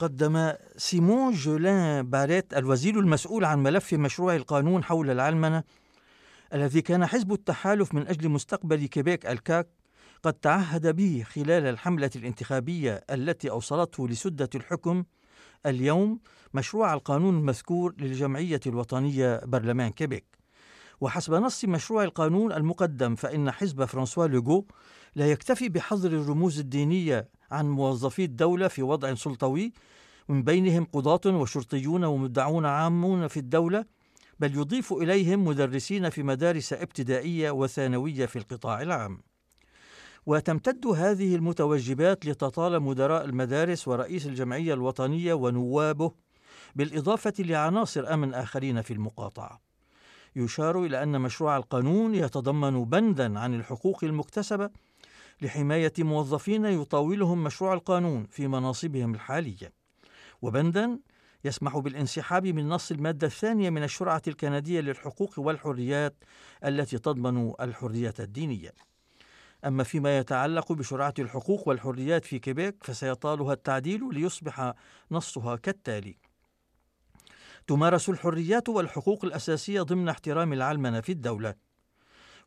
قدم سيمون جولان باريت الوزير المسؤول عن ملف مشروع القانون حول العلمنة الذي كان حزب التحالف من أجل مستقبل كيبيك الكاك قد تعهد به خلال الحملة الانتخابية التي أوصلته لسدة الحكم اليوم مشروع القانون المذكور للجمعية الوطنية برلمان كيبيك. وحسب نص مشروع القانون المقدم فإن حزب فرانسوا لوغو لا يكتفي بحظر الرموز الدينية عن موظفي الدولة في وضع سلطوي من بينهم قضاة وشرطيون ومدعون عامون في الدولة بل يضيف إليهم مدرسين في مدارس ابتدائية وثانوية في القطاع العام. وتمتد هذه المتوجبات لتطال مدراء المدارس ورئيس الجمعية الوطنية ونوابه بالإضافة لعناصر أمن آخرين في المقاطعة. يشار إلى أن مشروع القانون يتضمن بندا عن الحقوق المكتسبة لحماية موظفين يطاولهم مشروع القانون في مناصبهم الحالية. وبندا يسمح بالانسحاب من نص المادة الثانية من الشرعة الكندية للحقوق والحريات التي تضمن الحرية الدينية. أما فيما يتعلق بشرعة الحقوق والحريات في كيبيك فسيطالها التعديل ليصبح نصها كالتالي. تمارس الحريات والحقوق الأساسية ضمن احترام العلمنة في الدولة.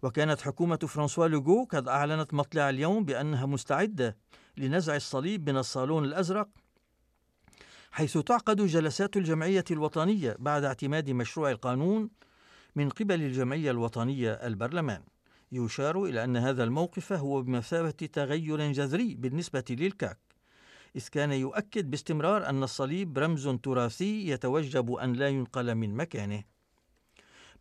وكانت حكومة فرانسوا لوغو قد أعلنت مطلع اليوم بأنها مستعدة لنزع الصليب من الصالون الأزرق حيث تعقد جلسات الجمعية الوطنية بعد اعتماد مشروع القانون من قبل الجمعية الوطنية البرلمان. يشار إلى أن هذا الموقف هو بمثابة تغير جذري بالنسبة للكاك إذ كان يؤكد باستمرار أن الصليب رمز تراثي يتوجب أن لا ينقل من مكانه.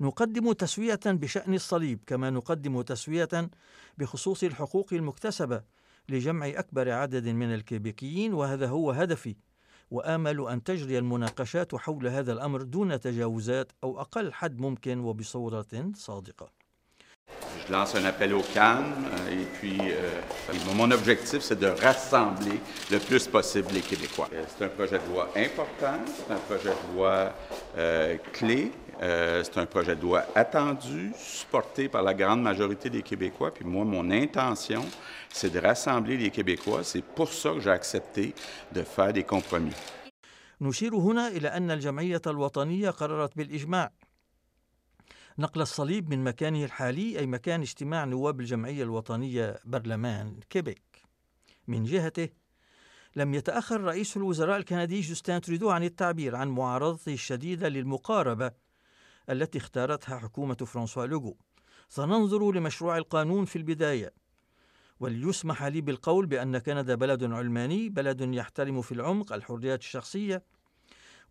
نقدم تسوية بشأن الصليب كما نقدم تسوية بخصوص الحقوق المكتسبة لجمع أكبر عدد من الكيبيكيين وهذا هو هدفي وآمل أن تجري المناقشات حول هذا الأمر دون تجاوزات أو أقل حد ممكن وبصورة صادقة Je lance un appel au calme euh, et puis euh, mon objectif, c'est de rassembler le plus possible les Québécois. Euh, c'est un projet de loi important, c'est un projet de loi euh, clé, euh, c'est un projet de loi attendu, supporté par la grande majorité des Québécois. Puis moi, mon intention, c'est de rassembler les Québécois. C'est pour ça que j'ai accepté de faire des compromis. نشير هنا إلى أن الجمعية الوطنية قررت بالإجماع نقل الصليب من مكانه الحالي أي مكان اجتماع نواب الجمعية الوطنية برلمان كيبيك من جهته لم يتأخر رئيس الوزراء الكندي جوستين ترودو عن التعبير عن معارضته الشديدة للمقاربة التي اختارتها حكومة فرانسوا لوغو. سننظر لمشروع القانون في البداية. وليسمح لي بالقول بأن كندا بلد علماني بلد يحترم في العمق الحريات الشخصية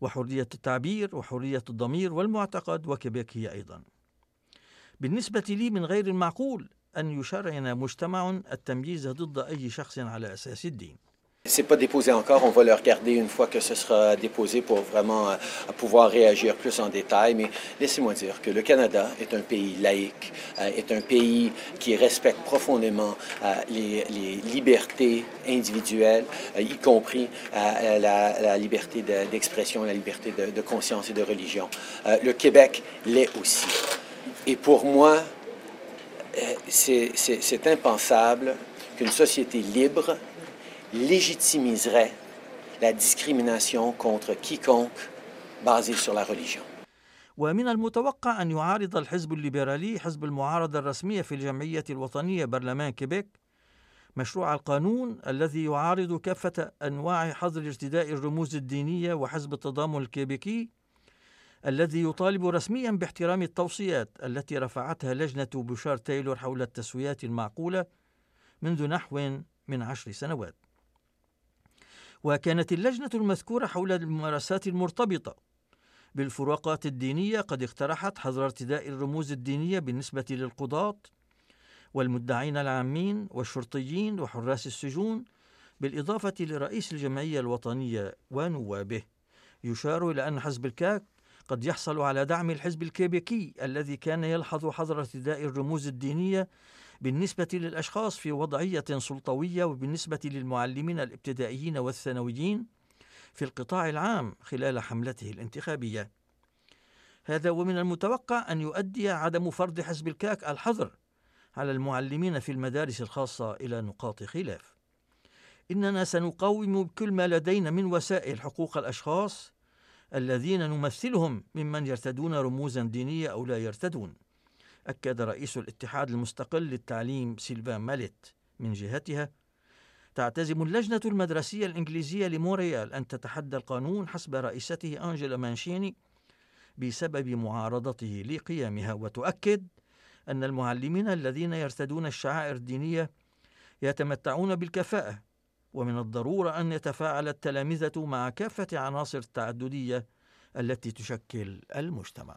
وحرية التعبير وحرية الضمير والمعتقد وكيبيك هي أيضا. بالنسبة لي من غير المعقول أن يشرعنا مجتمع التمييز ضد أي شخص على أساس الدين. C'est pas déposé encore, on va le regarder une fois que ce sera déposé pour vraiment euh, pouvoir réagir plus en détail. Mais laissez-moi dire que le Canada est un pays laïque, euh, est un pays qui respecte profondément euh, les, libertés individuelles, y compris la, liberté d'expression, la liberté de, conscience et de religion. le Québec l'est aussi. Et pour moi, c'est impensable qu'une société libre légitimiserait la discrimination contre quiconque basée sur la religion. ومن المتوقع أن يعارض الحزب الليبرالي حزب المعارضة الرسمية في الجمعية الوطنية برلمان كيبيك مشروع القانون الذي يعارض كافة أنواع حظر ارتداء الرموز الدينية وحزب التضامن الكيبيكي الذي يطالب رسميا باحترام التوصيات التي رفعتها لجنة بوشار تايلور حول التسويات المعقولة منذ نحو من عشر سنوات وكانت اللجنة المذكورة حول الممارسات المرتبطة بالفروقات الدينية قد اقترحت حظر ارتداء الرموز الدينية بالنسبة للقضاة والمدعين العامين والشرطيين وحراس السجون بالإضافة لرئيس الجمعية الوطنية ونوابه. يشار إلى أن حزب الكاك قد يحصل على دعم الحزب الكيبيكي الذي كان يلحظ حظر ارتداء الرموز الدينية بالنسبة للأشخاص في وضعية سلطوية وبالنسبة للمعلمين الابتدائيين والثانويين في القطاع العام خلال حملته الانتخابية. هذا ومن المتوقع أن يؤدي عدم فرض حزب الكاك الحظر على المعلمين في المدارس الخاصة إلى نقاط خلاف. إننا سنقاوم بكل ما لدينا من وسائل حقوق الأشخاص الذين نمثلهم ممن يرتدون رموزا دينية أو لا يرتدون أكد رئيس الاتحاد المستقل للتعليم سيلفان ماليت من جهتها تعتزم اللجنة المدرسية الإنجليزية لموريال أن تتحدى القانون حسب رئيسته أنجيلا مانشيني بسبب معارضته لقيامها وتؤكد أن المعلمين الذين يرتدون الشعائر الدينية يتمتعون بالكفاءة ومن الضرورة أن يتفاعل التلامذة مع كافة عناصر التعددية التي تشكل المجتمع.